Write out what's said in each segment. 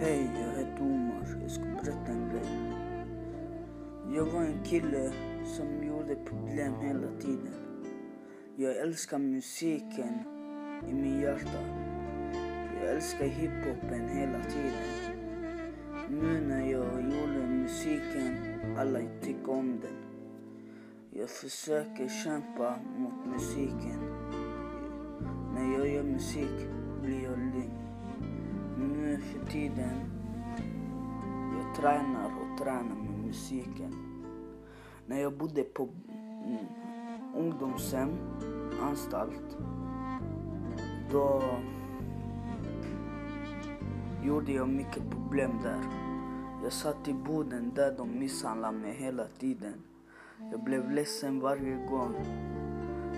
Hej, jag heter Omar. Jag ska berätta en grej. Jag var en kille som gjorde problem hela tiden. Jag älskar musiken i min hjärta. Jag älskar hiphopen hela tiden. Nu när jag gjorde musiken, alla tycker om den. Jag försöker kämpa mot musiken. När jag gör musik blir jag lugn. Nu för tiden, jag tränar och tränar med musiken. När jag bodde på mm, ungdomshem, anstalt, då gjorde jag mycket problem där. Jag satt i boden där de misshandlade mig hela tiden. Jag blev ledsen varje gång.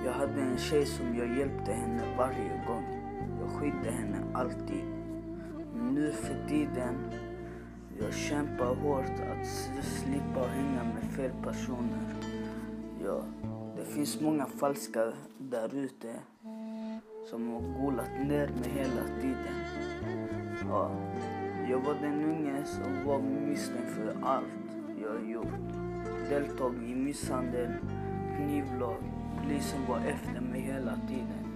Jag hade en tjej som jag hjälpte henne varje gång. Jag skydde henne alltid. Tiden, jag kämpar hårt att slippa hänga med fel personer. Ja, det finns många falska där ute som har golat ner mig hela tiden. Ja, jag var den unge som var misstänkt för allt jag gjort. Deltagit i misshandel, knivlag. Polisen var efter mig hela tiden.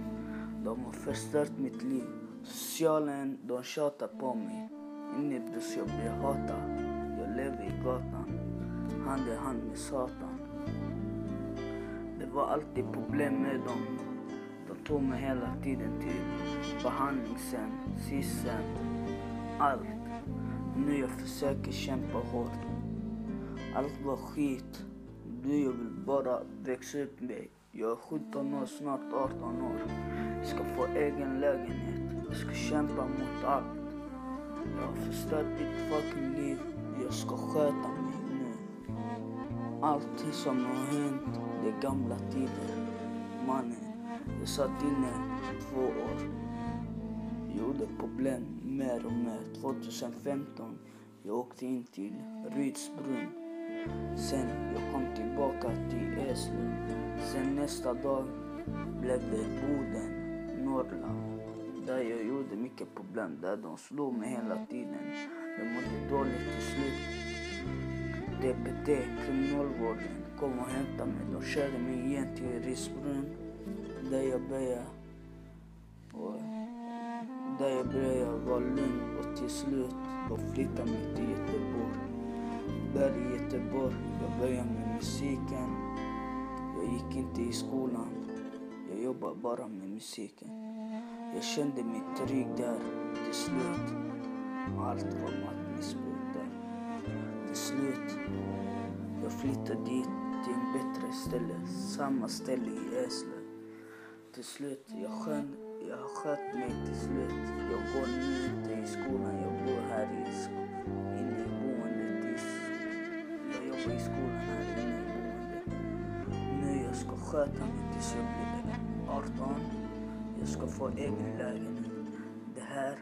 De har förstört mitt liv. Socialen, de tjatar på mig. Inomhus jag blir hatad. Jag lever i gatan. Hand i hand med Satan. Det var alltid problem med dem. De tog mig hela tiden till behandlingshem, SIS-hem, allt. Nu jag försöker kämpa hårt. Allt var skit. Du, jag vill bara växa upp mig. Jag är 17 år, snart 18 år. Jag ska få egen lägenhet. Jag ska kämpa mot allt. Jag har förstört fucking liv. Jag ska sköta mig nu. Allting som har hänt, det är gamla tider. Mannen, jag satt inne två år. Gjorde problem mer och mer. 2015, jag åkte in till Rydsbrunn. Sen jag kom tillbaka till Eslöv. Sen nästa dag blev det Boden, Norrland. Där jag gjorde mycket problem. Där de slog mig hela tiden. Jag mådde dåligt till slut. DPT, kriminalvården, kom och hämtade mig. De körde mig igen till Risbrunn. Där jag började. Och där jag började vara lugn och till slut de flyttade mig till Göteborg. Där i Göteborg, jag började med musiken. Jag gick inte i skolan. Jag jobbade bara med musiken. Jag kände mig trygg där till slut. Allt var maktmissbruk där. Till slut, jag flyttade dit till en bättre ställe. Samma ställe i Eslöv. Till slut, jag skön, jag sköt mig till slut. Jag går nu inte i skolan, jag bor här i inne i boendet. I, jag jobbar i skolan här inne i boendet. Nu jag ska sköta mig tills jag blir 18. Jag ska få egen lägenhet. Det här